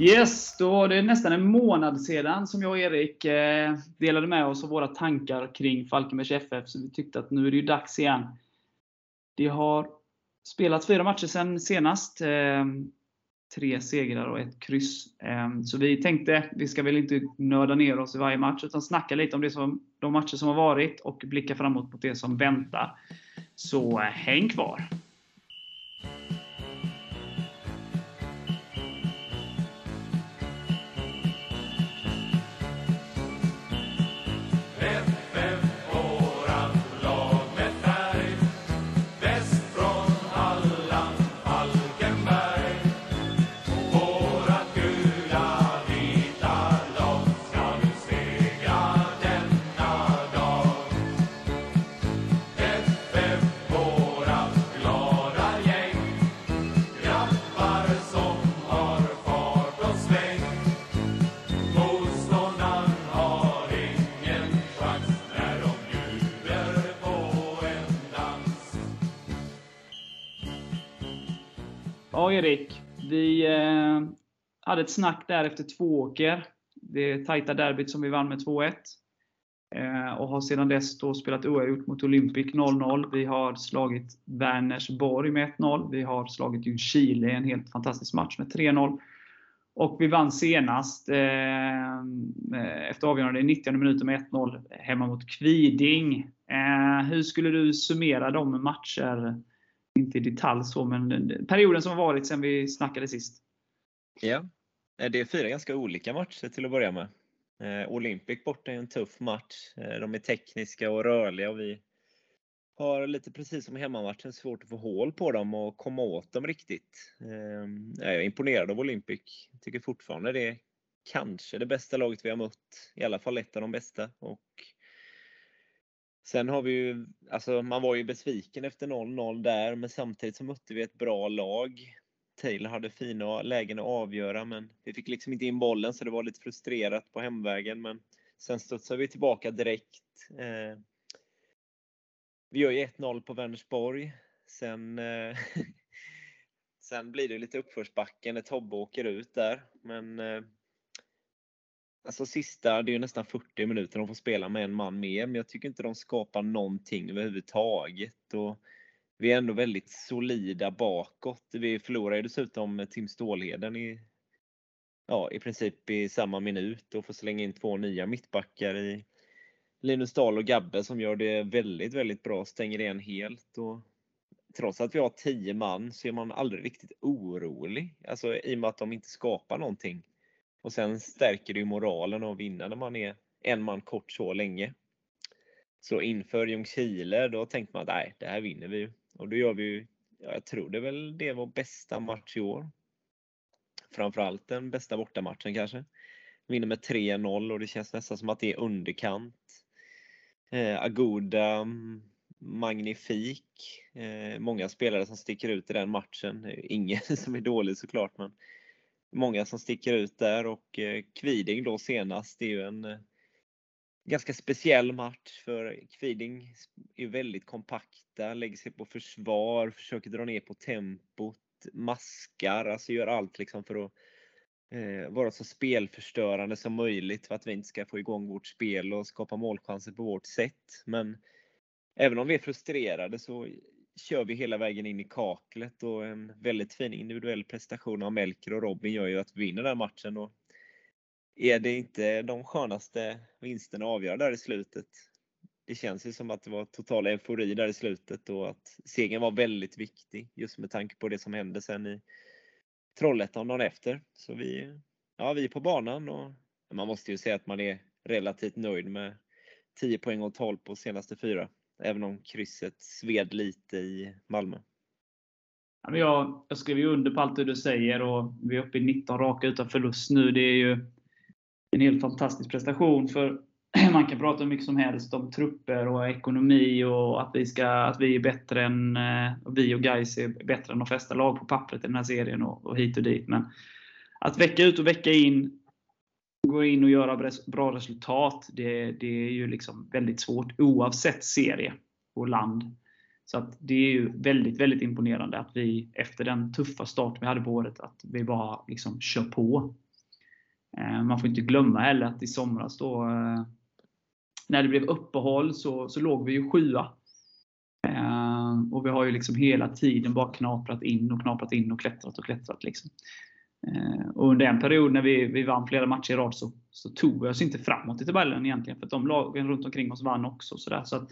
Yes, då var det nästan en månad sedan som jag och Erik eh, delade med oss av våra tankar kring Falkenbergs FF. Så vi tyckte att nu är det ju dags igen. Det har spelats fyra matcher sedan senast. Eh, tre segrar och ett kryss. Eh, så vi tänkte, vi ska väl inte nörda ner oss i varje match, utan snacka lite om det som, de matcher som har varit och blicka framåt mot det som väntar. Så häng kvar! Erik. Vi eh, hade ett snack där efter Tvååker. Det tajta derbyt som vi vann med 2-1. Eh, och har sedan dess då spelat oavgjort mot Olympic 0-0. Vi har slagit Vänersborg med 1-0. Vi har slagit Ljungskile en helt fantastisk match med 3-0. Och vi vann senast eh, efter avgörande i 90 minuter med 1-0 hemma mot Kviding. Eh, hur skulle du summera de matcher inte i detalj så, men perioden som har varit sedan vi snackade sist. Ja, eh, det är fyra ganska olika matcher till att börja med. Eh, Olympic borta är en tuff match. Eh, de är tekniska och rörliga och vi har lite precis som i hemmamatchen svårt att få hål på dem och komma åt dem riktigt. Ehm, jag är imponerad av Olympic. Tycker fortfarande det är kanske det bästa laget vi har mött. I alla fall ett av de bästa. Och Sen har vi ju, alltså man var ju besviken efter 0-0 där, men samtidigt så mötte vi ett bra lag. Taylor hade fina lägen att avgöra, men vi fick liksom inte in bollen så det var lite frustrerat på hemvägen. Men sen studsade vi tillbaka direkt. Eh, vi gör ju 1-0 på Vänersborg. Sen, eh, sen blir det lite uppförsbacke när Tobbe åker ut där. Men eh, Alltså sista, det är ju nästan 40 minuter de får spela med en man mer, men jag tycker inte de skapar någonting överhuvudtaget. Och vi är ändå väldigt solida bakåt. Vi förlorar ju dessutom Tim Stålheden i, ja, i princip i samma minut och får slänga in två nya mittbackar i Linus Dahl och Gabbe som gör det väldigt, väldigt bra, stänger igen helt. Och trots att vi har 10 man så är man aldrig riktigt orolig, alltså i och med att de inte skapar någonting. Och sen stärker det ju moralen att vinna när man är en man kort så länge. Så inför Ljungskile, då tänkte man att nej, det här vinner vi ju. Och då gör vi ju, ja, jag tror det är väl det vår bästa match i år. Framförallt den bästa bortamatchen kanske. Vinner med 3-0 och det känns nästan som att det är underkant. Eh, Agoda, mm, magnifik. Eh, många spelare som sticker ut i den matchen. Eh, ingen som är dålig såklart, men många som sticker ut där och eh, Kviding då senast, det är ju en eh, ganska speciell match för Kviding är väldigt kompakta, lägger sig på försvar, försöker dra ner på tempot, maskar, alltså gör allt liksom för att eh, vara så spelförstörande som möjligt för att vi inte ska få igång vårt spel och skapa målchanser på vårt sätt. Men även om vi är frustrerade så kör vi hela vägen in i kaklet och en väldigt fin individuell prestation av Melker och Robin gör ju att vi vinner den matchen. Och är det inte de skönaste vinsterna att avgöra där i slutet? Det känns ju som att det var total eufori där i slutet och att segern var väldigt viktig just med tanke på det som hände sen i Trollhättan dagen efter. Så vi, ja, vi är på banan och man måste ju säga att man är relativt nöjd med 10 poäng och 12 på senaste fyra. Även om krysset sved lite i Malmö. Jag, jag skriver ju under på allt det du säger och vi är uppe i 19 raka utan förlust nu. Det är ju en helt fantastisk prestation. För man kan prata hur mycket som helst om trupper och ekonomi och att vi, ska, att vi är bättre än, eh, vi och Gais är bättre än de flesta lag på pappret i den här serien och, och hit och dit. Men att vecka ut och vecka in gå in och göra bra resultat, det, det är ju liksom väldigt svårt oavsett serie och land. Så att det är ju väldigt, väldigt imponerande att vi efter den tuffa start vi hade på året, att vi bara liksom kör på. Eh, man får inte glömma heller att i somras då, eh, när det blev uppehåll så, så låg vi ju sjua. Eh, och vi har ju liksom hela tiden bara knaprat in och knaprat in och klättrat och klättrat. Liksom. Eh, och under en period när vi, vi vann flera matcher i rad så, så tog vi oss inte framåt i tabellen egentligen. För att de lagen runt omkring oss vann också. Så, där. så att,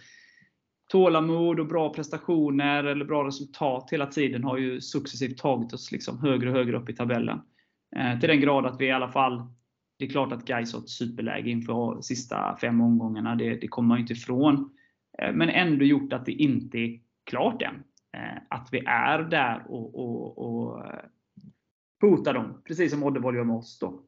tålamod och bra prestationer eller bra resultat hela tiden har ju successivt tagit oss liksom högre och högre upp i tabellen. Eh, till den grad att vi i alla fall, det är klart att Gais har ett superläge inför de sista fem omgångarna, det, det kommer man ju inte ifrån. Eh, men ändå gjort att det inte är klart än. Eh, att vi är där och, och, och eh, hotar dem, precis som Oddevold gör med oss. Då.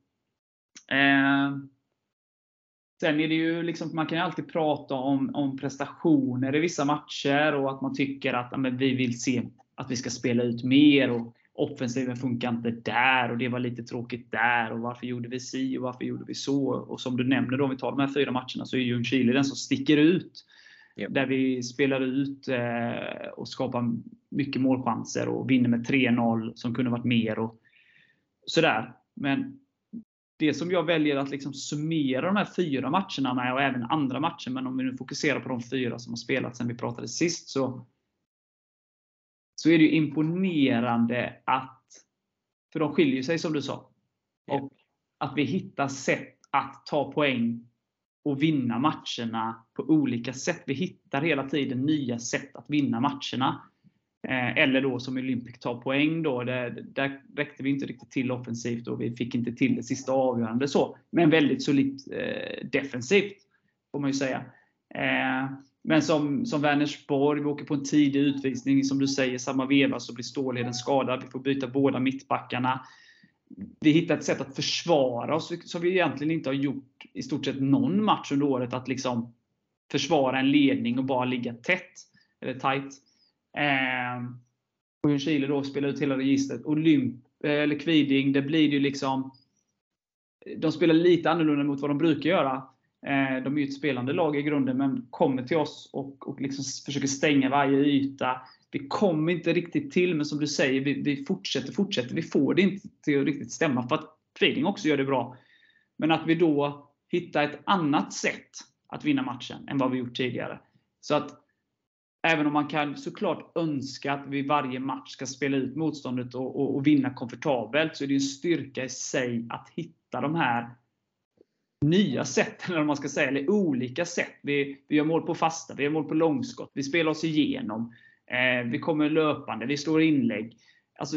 Sen är det ju liksom, man kan ju alltid prata om, om prestationer i vissa matcher och att man tycker att men, vi vill se att vi ska spela ut mer. och Offensiven funkar inte där och det var lite tråkigt där. och Varför gjorde vi si och varför gjorde vi så? Och Som du nämner, då, om vi tar de här fyra matcherna, så är Ljungskile den som sticker ut. Yep. Där vi spelar ut eh, och skapar mycket målchanser och vinner med 3-0 som kunde varit mer. och sådär. Men det som jag väljer att liksom summera de här fyra matcherna med, och även andra matcher, men om vi nu fokuserar på de fyra som har spelats sen vi pratade sist, så, så är det imponerande att, för de skiljer sig som du sa, och att vi hittar sätt att ta poäng och vinna matcherna på olika sätt. Vi hittar hela tiden nya sätt att vinna matcherna. Eh, eller då som Olympic tar poäng. Då, där, där räckte vi inte riktigt till offensivt och vi fick inte till det sista avgörande. Så, men väldigt solitt eh, defensivt, får man ju säga. Eh, men som, som Vänersborg, vi åker på en tidig utvisning. Som du säger, samma veva så blir Stålheden skadad. Vi får byta båda mittbackarna. Vi hittar ett sätt att försvara oss som vi egentligen inte har gjort i stort sett någon match under året. Att liksom försvara en ledning och bara ligga tätt. Eller tight. Eh, och Ljungskile då spelar ut hela registret. Olymp, eh, eller Kviding, det blir ju liksom... De spelar lite annorlunda mot vad de brukar göra. Eh, de är ju ett spelande lag i grunden, men kommer till oss och, och liksom försöker stänga varje yta. Vi kommer inte riktigt till, men som du säger, vi, vi fortsätter, fortsätter. Vi får det inte till att riktigt stämma, för att Kviding också gör det bra. Men att vi då hittar ett annat sätt att vinna matchen än vad vi gjort tidigare. Så att Även om man kan såklart önska att vi varje match ska spela ut motståndet och, och, och vinna komfortabelt, så är det en styrka i sig att hitta de här nya sätten, eller man ska säga, eller olika sätt. Vi, vi gör mål på fasta, vi gör mål på långskott, vi spelar oss igenom. Eh, vi kommer löpande, vi slår inlägg. Alltså,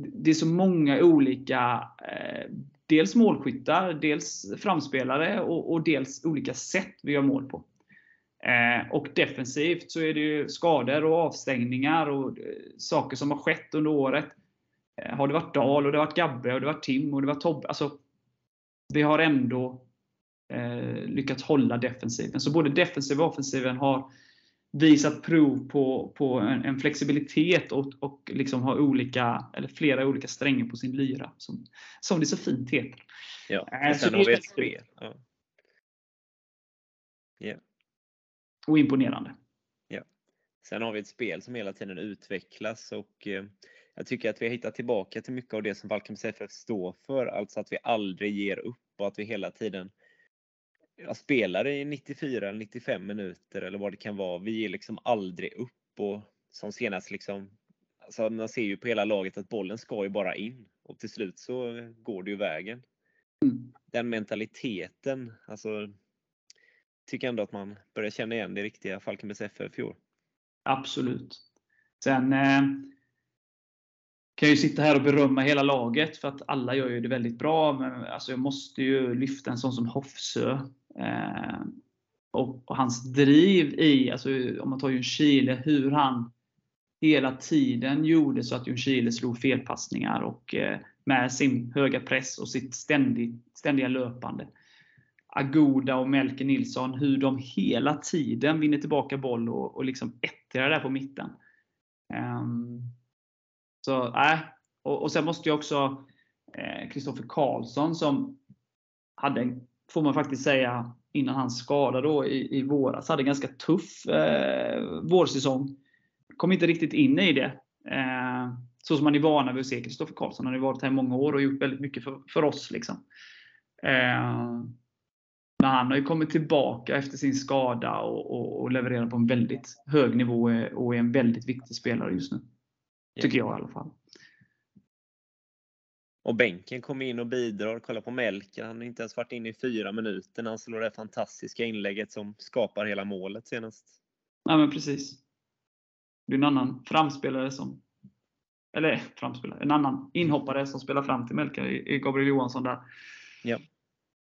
det är så många olika, eh, dels målskyttar, dels framspelare och, och dels olika sätt vi gör mål på. Eh, och defensivt så är det ju skador och avstängningar och eh, saker som har skett under året. Eh, har det varit Dal, och det har varit Gabbe, och det har varit Tim och det var Tobbe. Alltså, vi har ändå eh, lyckats hålla defensiven. Så både defensiven och offensiven har visat prov på, på en, en flexibilitet och, och liksom har olika, eller flera olika strängar på sin lyra. Som, som det så fint heter. Ja, sen har vi ett spel. Ja. Yeah och imponerande. Ja. Sen har vi ett spel som hela tiden utvecklas och eh, jag tycker att vi har hittat tillbaka till mycket av det som Falkenbergs FF står för, alltså att vi aldrig ger upp och att vi hela tiden spelar i 94 eller 95 minuter eller vad det kan vara. Vi ger liksom aldrig upp och som senast liksom, alltså man ser ju på hela laget att bollen ska ju bara in och till slut så går det ju vägen. Mm. Den mentaliteten, alltså tycker ändå att man börjar känna igen det riktiga Falkenbergs FF i fjol. Absolut. Sen eh, kan jag ju sitta här och berömma hela laget för att alla gör ju det väldigt bra. Men alltså jag måste ju lyfta en sån som Hofsö. Eh, och, och, hans driv i, alltså om man tar Ljungskile, hur han hela tiden gjorde så att Ljungskile slog felpassningar och eh, med sin höga press och sitt ständigt, ständiga löpande. Agoda och Melke Nilsson, hur de hela tiden vinner tillbaka boll och, och liksom ettrar där på mitten. Um, så, äh, och, och sen måste jag också Kristoffer eh, Karlsson som hade, får man faktiskt säga, innan han skadade då i, i våras, hade en ganska tuff eh, vårsäsong. Kom inte riktigt in i det. Eh, så som man är vana vid att se Kristoffer Karlsson. Han har varit här i många år och gjort väldigt mycket för, för oss. Liksom. Eh, men han har ju kommit tillbaka efter sin skada och, och, och levererar på en väldigt hög nivå och är en väldigt viktig spelare just nu. Tycker jag i alla fall. Och bänken kommer in och bidrar. Kolla på Melker. Han har inte ens varit inne i fyra minuter när han slår det fantastiska inlägget som skapar hela målet senast. Ja, men precis. Det är en annan framspelare som eller framspelare, en annan inhoppare som spelar fram till Melker i Gabriel Johansson där. Ja.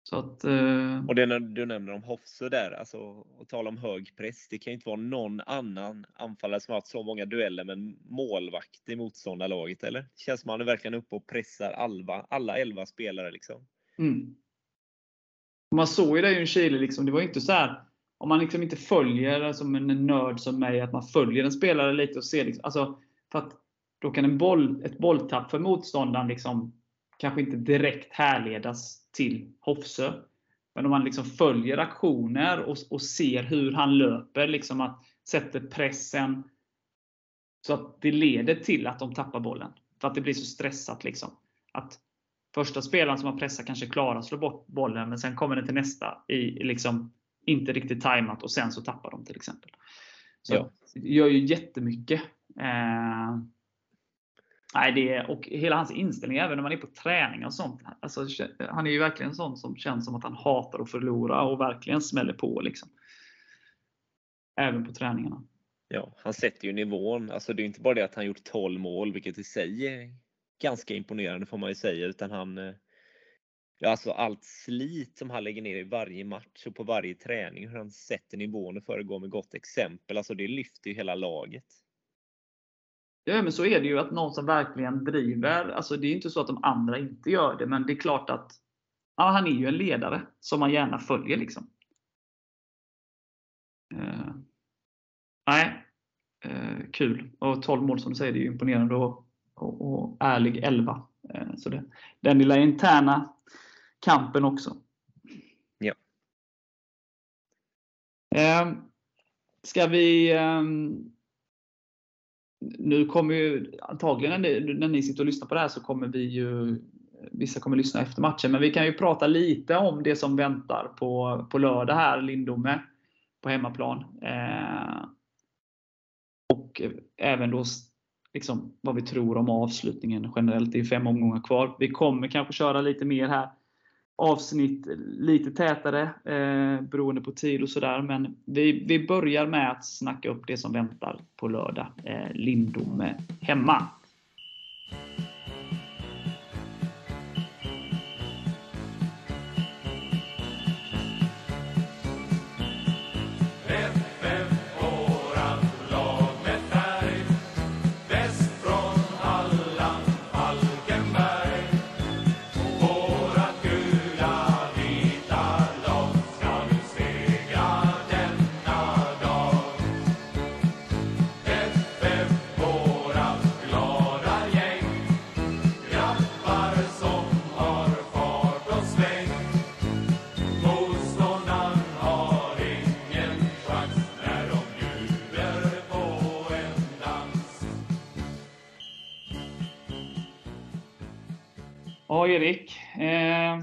Så att, eh... Och det när du nämner om Hofse där, alltså och tala om hög press. Det kan ju inte vara någon annan anfallare som har haft så många dueller med en målvakt i motståndarlaget, eller? Det känns som att han är verkligen uppe och pressar alva, alla elva spelare liksom. Mm. Man såg ju det i Chile, liksom, det var inte så här, om man liksom inte följer, som en nörd som mig, att man följer en spelare lite och ser, liksom, alltså, för att då kan en boll, ett bolltapp för motståndaren liksom, kanske inte direkt härledas till Hofsö. Men om man liksom följer aktioner och, och ser hur han löper, liksom att sätter pressen så att det leder till att de tappar bollen. För att det blir så stressat. Liksom. Att Första spelaren som har pressat kanske klarar att slå bort bollen, men sen kommer den till nästa i liksom inte riktigt tajmat och sen så tappar de till exempel. Så ja. det gör ju jättemycket. Eh, Nej, det, och hela hans inställning, även när man är på träning och sånt. Alltså, han är ju verkligen sån som känns som att han hatar att förlora och verkligen smäller på. Liksom. Även på träningarna. Ja, han sätter ju nivån. Alltså, det är inte bara det att han gjort 12 mål, vilket i sig är ganska imponerande får man ju säga, utan han eh, Ja, alltså allt slit som han lägger ner i varje match och på varje träning, hur han sätter nivån och föregår med gott exempel. Alltså det lyfter ju hela laget. Ja, men så är det ju att någon som verkligen driver. Alltså det är inte så att de andra inte gör det, men det är klart att ja, han är ju en ledare som man gärna följer. liksom. Uh, nej, uh, kul. Och 12 mål som du säger, det är ju imponerande och, och, och ärlig 11. Uh, eh, så det, den lilla interna kampen också. Ja. Ska vi um, nu kommer ju antagligen när ni, när ni sitter och lyssnar på det här så kommer vi ju Vissa kommer lyssna efter matchen, men vi kan ju prata lite om det som väntar på, på lördag här, Lindome, på hemmaplan. Eh, och även då liksom, vad vi tror om avslutningen generellt. Det är fem omgångar kvar. Vi kommer kanske köra lite mer här avsnitt lite tätare eh, beroende på tid och sådär. Men vi, vi börjar med att snacka upp det som väntar på lördag. Eh, Lindome hemma. Erik. Eh,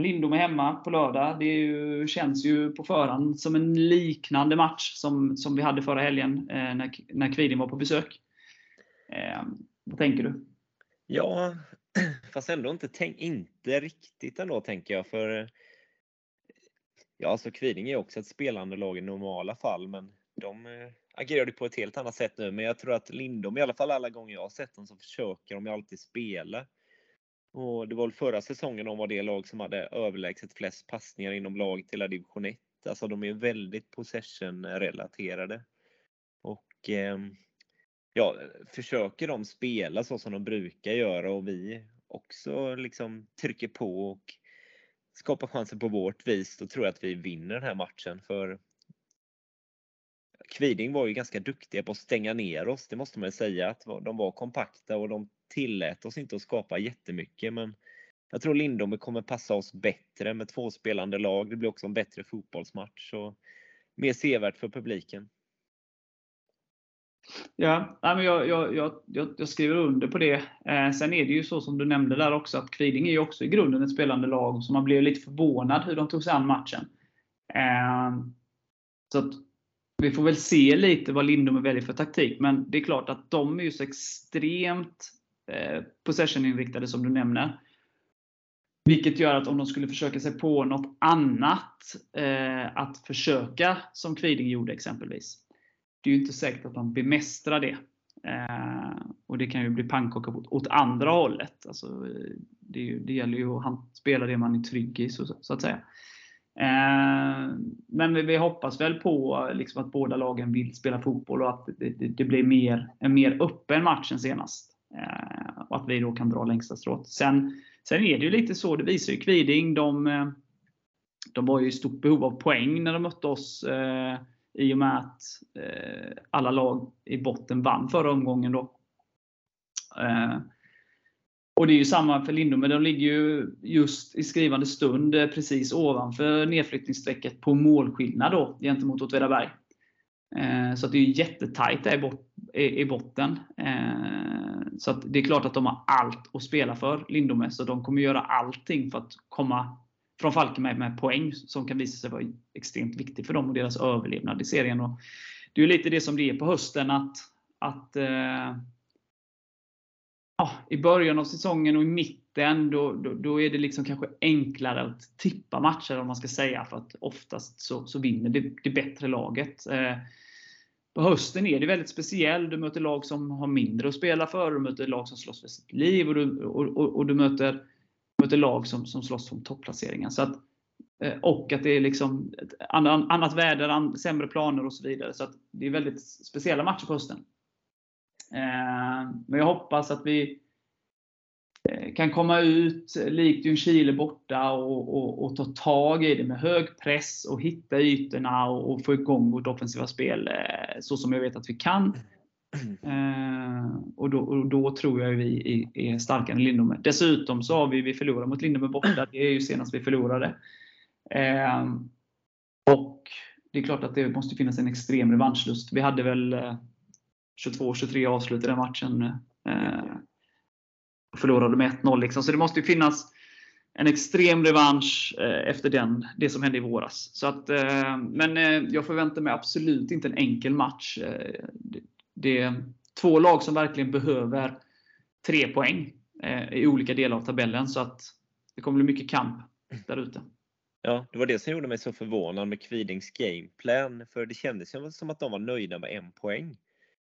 Lindom är hemma på lördag. Det ju, känns ju på förhand som en liknande match som, som vi hade förra helgen eh, när, när Kviding var på besök. Eh, vad tänker du? Ja, fast ändå inte, tänk, inte riktigt ändå tänker jag. För Ja, alltså Kviding är också ett spelande lag i normala fall, men de eh, agerade på ett helt annat sätt nu. Men jag tror att Lindom, i alla fall alla gånger jag har sett dem, så försöker de ju alltid spela. Och det var väl förra säsongen de var det lag som hade överlägset flest passningar inom laget i division 1. Alltså de är väldigt possession-relaterade. Och eh, ja, försöker de spela så som de brukar göra och vi också liksom trycker på och skapar chanser på vårt vis, då tror jag att vi vinner den här matchen. För Kviding var ju ganska duktiga på att stänga ner oss, det måste man ju säga. att De var kompakta och de tillät oss inte att skapa jättemycket. Men jag tror Lindome kommer passa oss bättre med två spelande lag. Det blir också en bättre fotbollsmatch och mer sevärt för publiken. Ja, men jag, jag, jag, jag, skriver under på det. Eh, sen är det ju så som du nämnde där också, att Kviding är ju också i grunden ett spelande lag, så man blev lite förvånad hur de tog sig an matchen. Eh, så att vi får väl se lite vad Lindome väljer för taktik, men det är klart att de är ju så extremt Eh, possession-inriktade som du nämner. Vilket gör att om de skulle försöka sig på något annat, eh, att försöka som Kviding gjorde exempelvis, det är ju inte säkert att de bemästrar det. Eh, och det kan ju bli pannkaka åt, åt andra hållet. Alltså, det, ju, det gäller ju att spela det man är trygg i, så, så att säga. Eh, men vi, vi, hoppas väl på liksom, att båda lagen vill spela fotboll och att det, det, det blir mer, en mer öppen match än senast. Eh, att vi då kan dra längsta strået. Sen, sen är det ju lite så, det visar ju Kviding, de, eh, de var ju i stort behov av poäng när de mötte oss eh, i och med att eh, alla lag i botten vann förra omgången. Då. Eh, och Det är ju samma för Lindome. De ligger ju just i skrivande stund eh, precis ovanför nedflyttningsstrecket på målskillnad då, gentemot Åtvidaberg. Eh, så det är ju jättetajt där i botten. Eh, så det är klart att de har allt att spela för, Lindome. Så de kommer göra allting för att komma från Falkenberg med poäng som kan visa sig vara extremt viktig för dem och deras överlevnad i serien. Och det är lite det som det är på hösten att, att eh, ja, i början av säsongen och i mitten då, då, då, är det liksom kanske enklare att tippa matcher om man ska säga. För att oftast så, så vinner det, det bättre laget. Eh, på hösten är det väldigt speciellt. Du möter lag som har mindre att spela för. Du möter lag som slåss för sitt liv. Och du, och, och, och du möter möter lag som, som slåss om topplaceringen. Så att, eh, och att det är liksom ett annat väder, sämre planer och så vidare. Så att det är väldigt speciella matcher på hösten. Eh, men jag hoppas att vi kan komma ut likt Ljungskile borta och, och, och, ta tag i det med hög press och hitta ytorna och, och få igång vårt offensiva spel så som jag vet att vi kan. Eh, och, då, och, då, tror jag vi är, starkare än Lindome. Dessutom så har vi, vi förlorat mot Lindome borta. Det är ju senast vi förlorade. Eh, och det är klart att det måste finnas en extrem revanschlust. Vi hade väl 22-23 eh, avslut i den matchen. Eh, förlorade med 1-0. Liksom. Så det måste ju finnas en extrem revansch eh, efter den, det som hände i våras. Så att, eh, men eh, jag förväntar mig absolut inte en enkel match det är två lag som verkligen behöver tre poäng i olika delar av tabellen. Så att det kommer bli mycket kamp där ute. Ja, det var det som gjorde mig så förvånad med Kvidings gameplan. För det kändes som att de var nöjda med en poäng.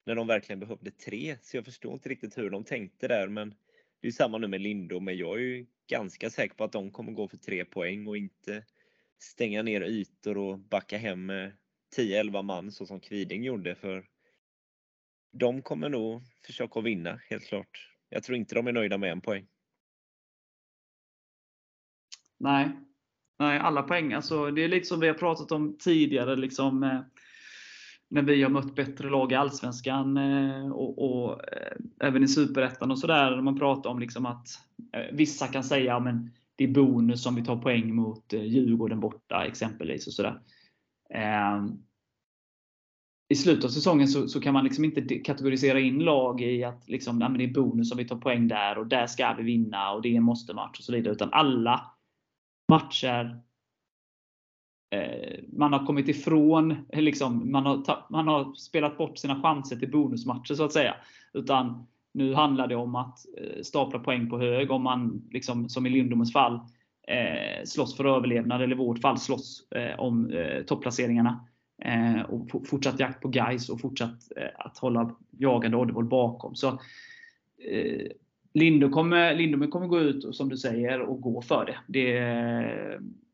När de verkligen behövde tre. Så jag förstår inte riktigt hur de tänkte där. Men det är samma nu med Lindo. Men jag är ju ganska säker på att de kommer gå för tre poäng och inte stänga ner ytor och backa hem med 10-11 man så som Kviding gjorde. För de kommer nog försöka vinna, helt klart. Jag tror inte de är nöjda med en poäng. Nej, Nej alla poäng. Alltså, det är lite som vi har pratat om tidigare. Liksom, eh, när vi har mött bättre lag i Allsvenskan eh, och, och eh, även i Superettan och sådär. Man pratar om liksom att eh, vissa kan säga att det är bonus om vi tar poäng mot Djurgården borta exempelvis. och sådär. Ehm, I slutet av säsongen så, så, kan man liksom inte kategorisera in lag i att liksom, nej, det är bonus om vi tar poäng där och där ska vi vinna och det är en måste-match och så vidare. Utan alla matcher Eh, man har kommit ifrån, eh, liksom, man, har, man har spelat bort sina chanser till bonusmatcher så att säga. Utan nu handlar det om att eh, stapla poäng på hög om man, liksom, som i Lindomens fall, eh, slåss för överlevnad, eller i vårt fall slåss eh, om eh, topplaceringarna. Eh, och fortsatt jakt på guys och fortsatt eh, att hålla jagande Oddevall bakom. Så eh, Lindo kommer, Lindome kommer gå ut, som du säger, och gå för det. det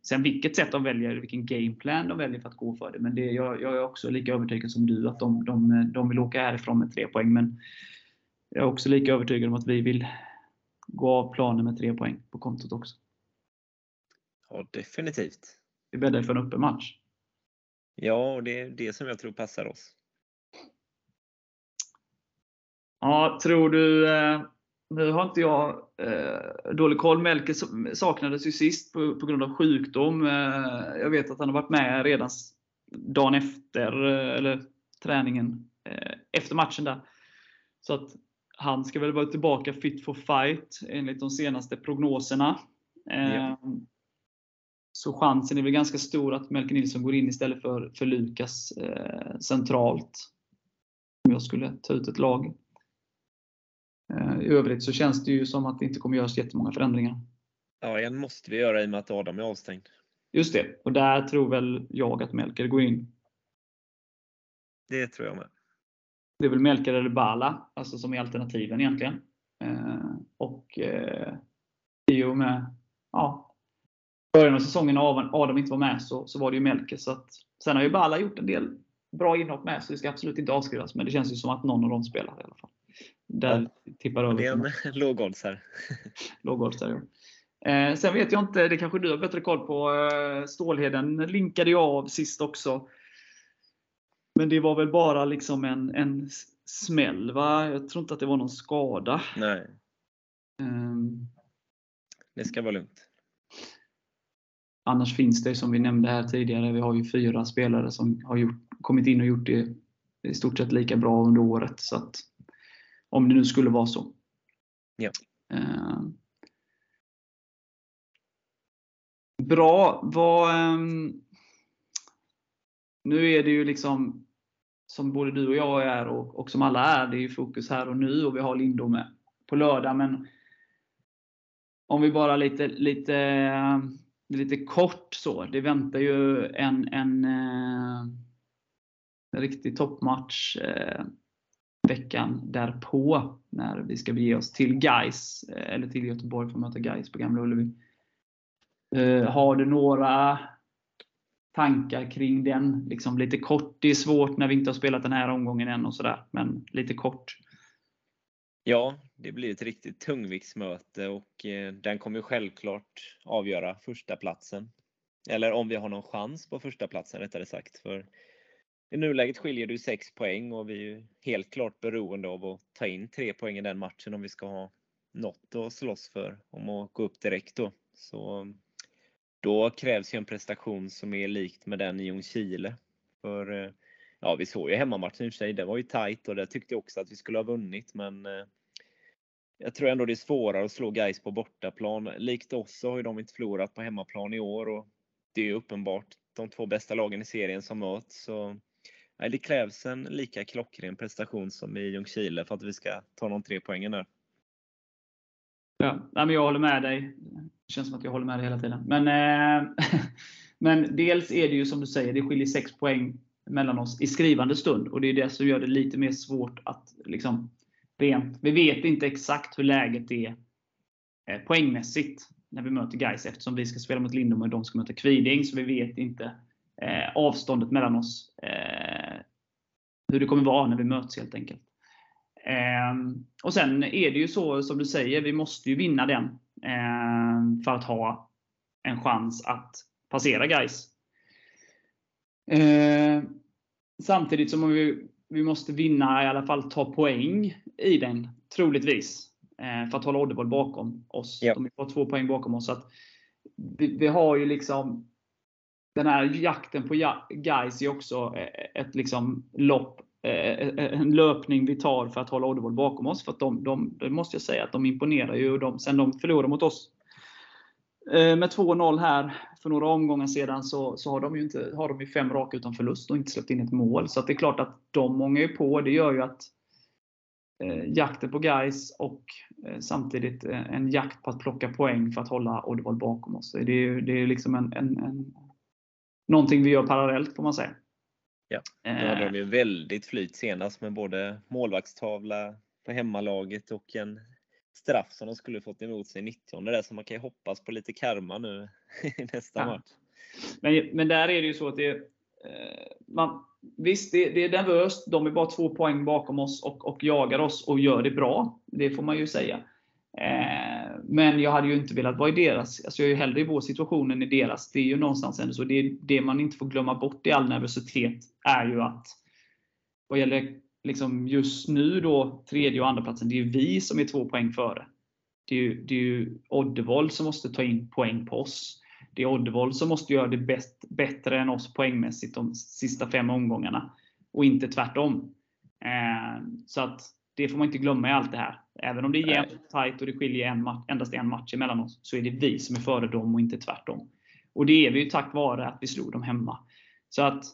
sen vilket sätt de väljer, vilken gameplan de väljer för att gå för det. Men det, jag, jag är också lika övertygad som du att de, de, de vill åka härifrån med tre poäng. Men jag är också lika övertygad om att vi vill gå av planen med tre poäng på kontot också. Ja, definitivt. Vi bäddar för en öppen match. Ja, och det är det som jag tror passar oss. Ja, tror du... Eh, nu har inte jag eh, dålig koll. Melker saknades ju sist på, på grund av sjukdom. Eh, jag vet att han har varit med redan dagen efter, eller träningen efter matchen där. Så att han ska väl vara tillbaka fit for fight enligt de senaste prognoserna. Ja. Ehm, så chansen är väl ganska stor att Melker Nilsson går in istället för, för Lukas eh, centralt. Om jag skulle ta ut ett lag. Eh, I övrigt så känns det ju som att det inte kommer göras jättemånga förändringar. Ja, en måste vi göra i och med att Adam är avstängd. Just det, och där tror väl jag att Melker går in. Det tror jag med. Det är väl Melker eller Bala, alltså som är alternativen egentligen. Eh, och eh, i och med ja, början av säsongen när Adam inte var med så, så var det ju Melker. Så att, sen har ju Bala gjort en del bra inhopp med, så det ska absolut inte avskrivas. Men det känns ju som att någon av dem spelar i alla fall. Där ja, tippar över. Det är en lågoddsare. lågoddsare, ja. Eh, sen vet jag inte, det kanske du har bättre koll på. Eh, Stålheden linkade jag av sist också. Men det var väl bara liksom en, en smäll va? Jag tror inte att det var någon skada. Nej. Um, det ska vara lugnt. Annars finns det som vi nämnde här tidigare, vi har ju fyra spelare som har gjort, kommit in och gjort det i stort sett lika bra under året. Så att, om det nu skulle vara så. Ja. Um, Bra. Vad, um, nu är det ju liksom som både du och jag är och, och som alla är, det är ju fokus här och nu och vi har Lindom med på lördag. Men om vi bara lite, lite, lite kort så. Det väntar ju en, en, eh, en riktig toppmatch eh, veckan därpå när vi ska bege oss till Geis eh, eller till Göteborg för att möta Geis på Gamla Ullevi. Eh, har du några tankar kring den? Liksom lite kort. Det är svårt när vi inte har spelat den här omgången än och sådär, men lite kort. Ja, det blir ett riktigt tungviktsmöte och eh, den kommer självklart avgöra första platsen. Eller om vi har någon chans på första platsen rättare sagt. För i nuläget skiljer det 6 poäng och vi är helt klart beroende av att ta in 3 poäng i den matchen om vi ska ha något att slåss för om att gå upp direkt då. Så då krävs ju en prestation som är likt med den i Ljungskile. För eh, ja, vi såg ju hemmamatchen i och för sig, det var ju tight och där tyckte jag också att vi skulle ha vunnit, men eh, jag tror ändå det är svårare att slå guys på bortaplan. Likt oss så har ju de inte förlorat på hemmaplan i år och det är ju uppenbart de två bästa lagen i serien som möts. Så, nej, det krävs en lika klockren prestation som i Ljungskile för att vi ska ta de tre poängen där. Ja, men jag håller med dig. Det känns som att jag håller med dig hela tiden. Men, eh, men dels är det ju som du säger, det skiljer 6 poäng mellan oss i skrivande stund. Och det är det som gör det lite mer svårt att liksom, rent. Vi vet inte exakt hur läget är eh, poängmässigt när vi möter Gais eftersom vi ska spela mot Lindom och de ska möta Kviding. Så vi vet inte eh, avståndet mellan oss. Eh, hur det kommer vara när vi möts helt enkelt. Eh, och Sen är det ju så som du säger, vi måste ju vinna den eh, för att ha en chans att passera guys. Eh, samtidigt som vi, vi måste vinna, i alla fall ta poäng i den, troligtvis. För att hålla Oddevall bakom oss. Ja. De har två poäng bakom oss. Så vi, vi har ju liksom den här jakten på guys är också eh, ett liksom lopp eh, eh, en löpning vi tar för att hålla Oddevall bakom oss. För att de, de, det måste jag säga att de imponerar ju. De, sen de förlorade mot oss med 2-0 här för några omgångar sedan så, så har de ju inte, har de ju fem raka utan förlust och inte släppt in ett mål. Så det är klart att de ångar ju på. Det gör ju att eh, jakten på guys och eh, samtidigt en jakt på att plocka poäng för att hålla Oddevall bakom oss. Det är, det är liksom en, en, en, någonting vi gör parallellt får man säga. Ja, då hade de ju väldigt flyt senast med både målvaktstavla på hemmalaget och en straff som de skulle fått emot sig i 90 där, så man kan ju hoppas på lite karma nu i nästa ja. match. Men, men där är det ju så att det eh, man, Visst, det, det, är nervöst. De är bara två poäng bakom oss och, och jagar oss och gör det bra. Det får man ju säga. Eh, men jag hade ju inte velat vara i deras. Alltså jag är ju hellre i vår situation än i deras. Det är ju någonstans ändå så. Det, det man inte får glömma bort i all nervositet är ju att vad gäller liksom just nu då, tredje och andra platsen det är ju vi som är två poäng före. Det är ju, det är ju Oddevall som måste ta in poäng på oss. Det är Oddevall som måste göra det bäst, bättre än oss poängmässigt de sista fem omgångarna. Och inte tvärtom. Eh, så att det får man inte glömma i allt det här. Även om det är jämnt tajt och det skiljer en match, endast en match emellan oss, så är det vi som är före dem och inte tvärtom. Och det är vi ju tack vare att vi slog dem hemma. Så att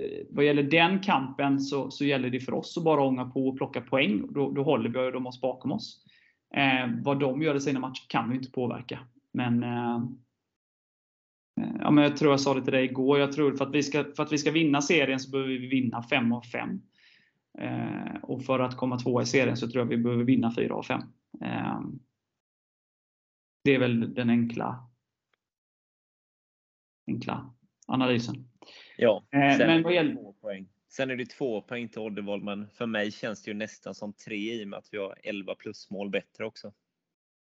eh, vad gäller den kampen så, så gäller det för oss att bara ånga på och plocka poäng. Då, då håller vi dem oss bakom oss. Eh, vad de gör i sina matcher kan vi inte påverka. Men, eh, eh, ja, men jag tror jag sa det till dig igår. Jag tror för att vi ska, för att vi ska vinna serien så behöver vi vinna 5 av 5. Eh, och för att komma tvåa i serien så tror jag vi behöver vinna 4 av 5. Eh, det är väl den enkla, enkla analysen. Ja, Eh, sen, men vad gäller- två poäng. sen är det två poäng till Oddevold, men för mig känns det ju nästan som tre i och med att vi har 11 plusmål bättre också.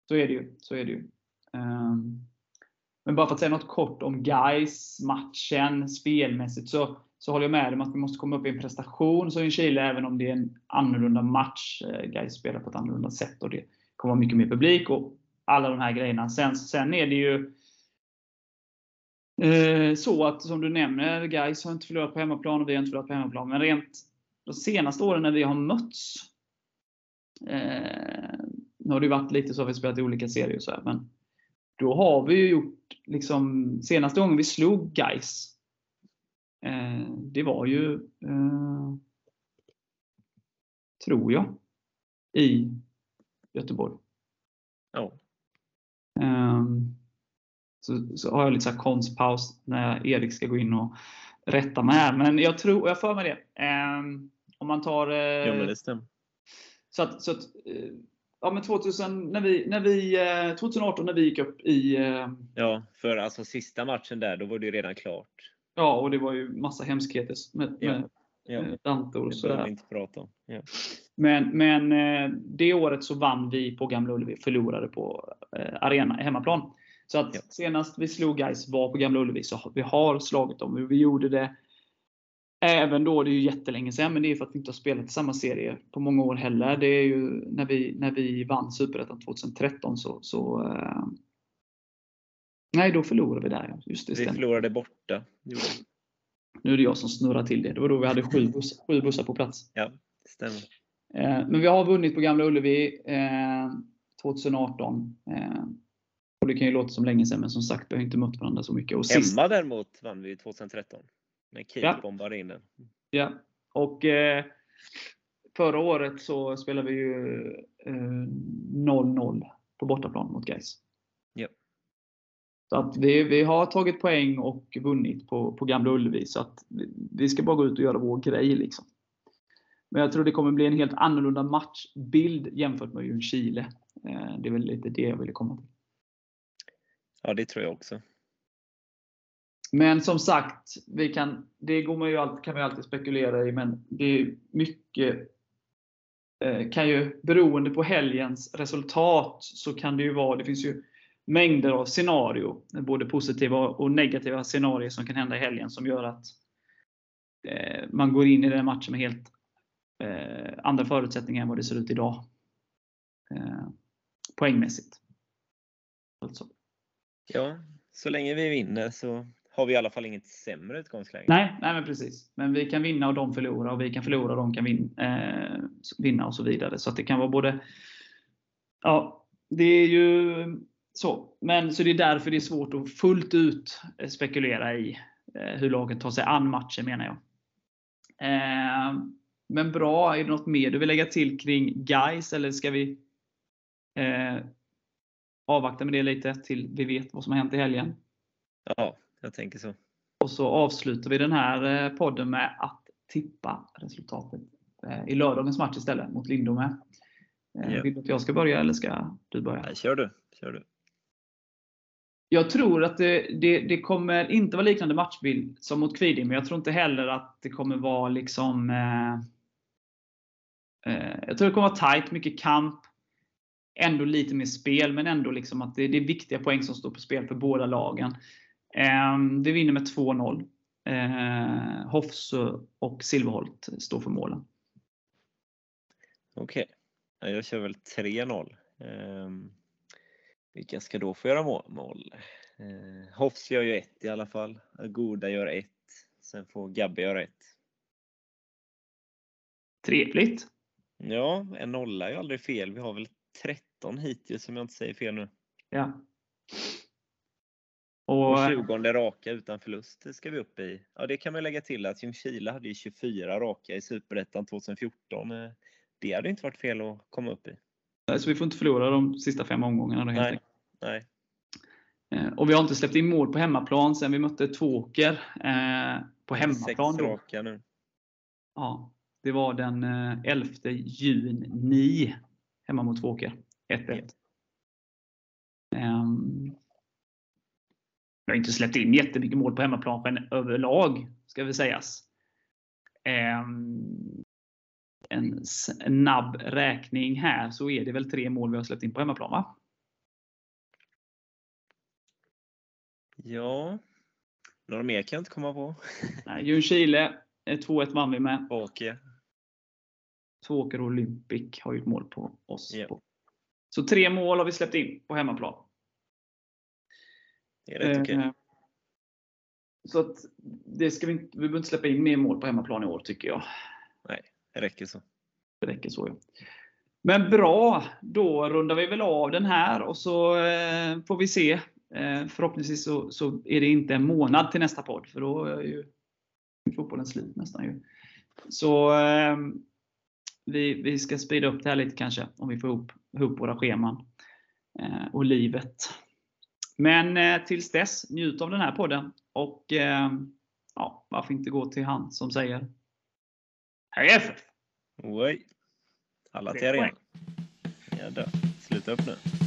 Så är det ju. Så är det ju. Ehm, Men bara för att säga något kort om guys matchen spelmässigt så, så håller jag med om att vi måste komma upp i en prestation så i Chile, även om det är en annorlunda match. Eh, guys spelar på ett annorlunda sätt och det kommer vara mycket mer publik och alla de här grejerna. Sen, sen är det ju eh, så att, som du nämner, Guys har inte förlorat på hemmaplan och vi har inte förlorat på hemmaplan. Men rent de senaste åren när vi har mötts Eh, nu har det ju varit lite så att vi spelat i olika serier så här, men då har vi ju gjort, liksom, senaste gången vi slog Gais det var ju, eh, tror jag, i Göteborg. Ja. Ehm, så, så har jag lite så konstpaus när Erik ska gå in och rätta mig här. Men jag tror, jag för mig det. Ehm, om man tar eh, Jo, men det stämmer. så att, så att eh, ja, men 2000, när vi, när vi, eh, 2018 när vi gick upp i, eh, Ja, för alltså sista matchen där, då var det ju redan klart. Ja och det var ju massa hemskheter med, Ja. med Ja, eh, Dante och det behöver sådär. vi inte prata om. Ja. Men, men eh, det året så vann vi på Gamla Ullevi, förlorade på eh, arena, hemmaplan. Så att Ja. senast vi slog guys var på Gamla Ullevi, så vi har slagit dem. Vi gjorde det även då, det är ju jättelänge sedan, men det är för att vi inte har spelat i samma serie på många år heller. Det är ju när vi, när vi vann Superettan 2013 så, så eh, Nej, då förlorade vi där. Just det, Vi stämmer. förlorade borta. vi. Nu är det jag som snurrar till det. Det var då vi hade sju, buss, sju bussar på plats. Ja, det stämmer. Eh, Men vi har vunnit på Gamla Ullevi eh, 2018. Eh, och det kan ju låta som länge sedan, men som sagt, vi har inte mött varandra så mycket. Och sist, Hemma däremot vann vi 2013. När Keith Ja. bombade in den. ja, och eh, förra året så spelade vi ju eh, 0-0 på bortaplan mot Gais. Så att vi, vi har tagit poäng och vunnit på, på Gamla Ullevi. Så att vi, vi ska bara gå ut och göra vår grej. Liksom. Men jag tror det kommer bli en helt annorlunda matchbild jämfört med Ljungskile. Eh, det är väl lite det jag ville komma till. Ja, det tror jag också. Men som sagt, vi kan, det går man ju alltid, kan man ju alltid spekulera i, men det är mycket eh, kan ju, beroende på helgens resultat, så kan det ju vara, det finns ju mängder av scenario, både positiva och negativa scenarier som kan hända i helgen som gör att eh, man går in i den matchen med helt eh, andra förutsättningar än vad det ser ut idag. Eh, poängmässigt. Alltså. Ja, så länge vi vinner så har vi i alla fall inget sämre utgångsläge. Nej, nej men precis. Men vi kan vinna och de förlorar och vi kan förlora och de kan vin, eh, vinna och så vidare. Så det kan vara både... Ja, det är ju så. Men så det är därför det är svårt att fullt ut eh, spekulera i eh, hur laget tar sig an matchen menar jag. Eh, men bra, är det något mer du vill lägga till kring guys eller ska vi avvakta med det lite till vi vet vad som har hänt i helgen? Ja, jag tänker så. Och så avslutar vi den här podden med att tippa resultatet i lördagens match istället mot Lindome. Ja. Vill du att jag ska börja eller ska du börja? Nej, kör du. Kör du. Jag tror att det, det, det kommer inte vara liknande matchbild som mot Kviding, men jag tror inte heller att det kommer vara liksom eh, eh, Jag tror det kommer vara tight, mycket kamp. Ändå lite mer spel, men ändå liksom att det, det är viktiga poäng som står på spel för båda lagen. Eh, vi vinner med 2-0. Eh, Hoffs och Silverholt står för målen. Okej. Okay. Jag kör väl 3-0. Ehm, vilka ska då få göra må- mål? Ehm, Hofs gör ju ett i alla fall. Agoda gör ett. Sen får Gabbe göra ett. Trevligt! Ja, en nolla är ju aldrig fel. Vi har väl 13 hittills om jag inte säger fel nu. Ja. Och Och, 20 raka utan förlust det ska vi upp i. Ja, det kan man lägga till att Ljungskile hade ju 24 raka i Superettan 2014. Eh, Det hade inte varit fel att komma upp i. så vi får inte förlora de sista fem omgångarna. Då, helt Nej. Nej, Eh, Och vi har inte släppt in mål på hemmaplan sen vi mötte Tvååker eh, på sex hemmaplan. Då. raka nu. Ja, det var den eh, 11 juni hemma mot Tvååker. 1-1. Ehm, Vi har inte släppt in jättemycket mål på hemmaplan överlag, ska vi sägas. Ehm, En snabb räkning här så är det väl tre mål vi har släppt in på hemmaplan va? Ja, några mer kan jag inte komma på. Nej, Ljungskile eh, 2-1 vann vi med. Åke. Tvååker Olympic har gjort mål på oss. På. Så tre mål har vi släppt in på hemmaplan. Det är rätt okej. Eh, Så att det ska vi, inte, vi behöver inte släppa in mer mål på hemmaplan i år tycker jag. Det räcker så. Det räcker så. Ja. Men bra, då rundar vi väl av den här och så eh, får vi se. Eh, förhoppningsvis så, så är det inte en månad till nästa podd för då är ju fotbollen slut nästan. Ju. Så eh, vi, vi ska sprida upp det här lite kanske om vi får ihop, ihop våra scheman eh, och livet. Men eh, tills dess, njut av den här podden och eh, ja, varför inte gå till han som säger Hej FF! Oj. Alla till arenan. Sluta upp nu.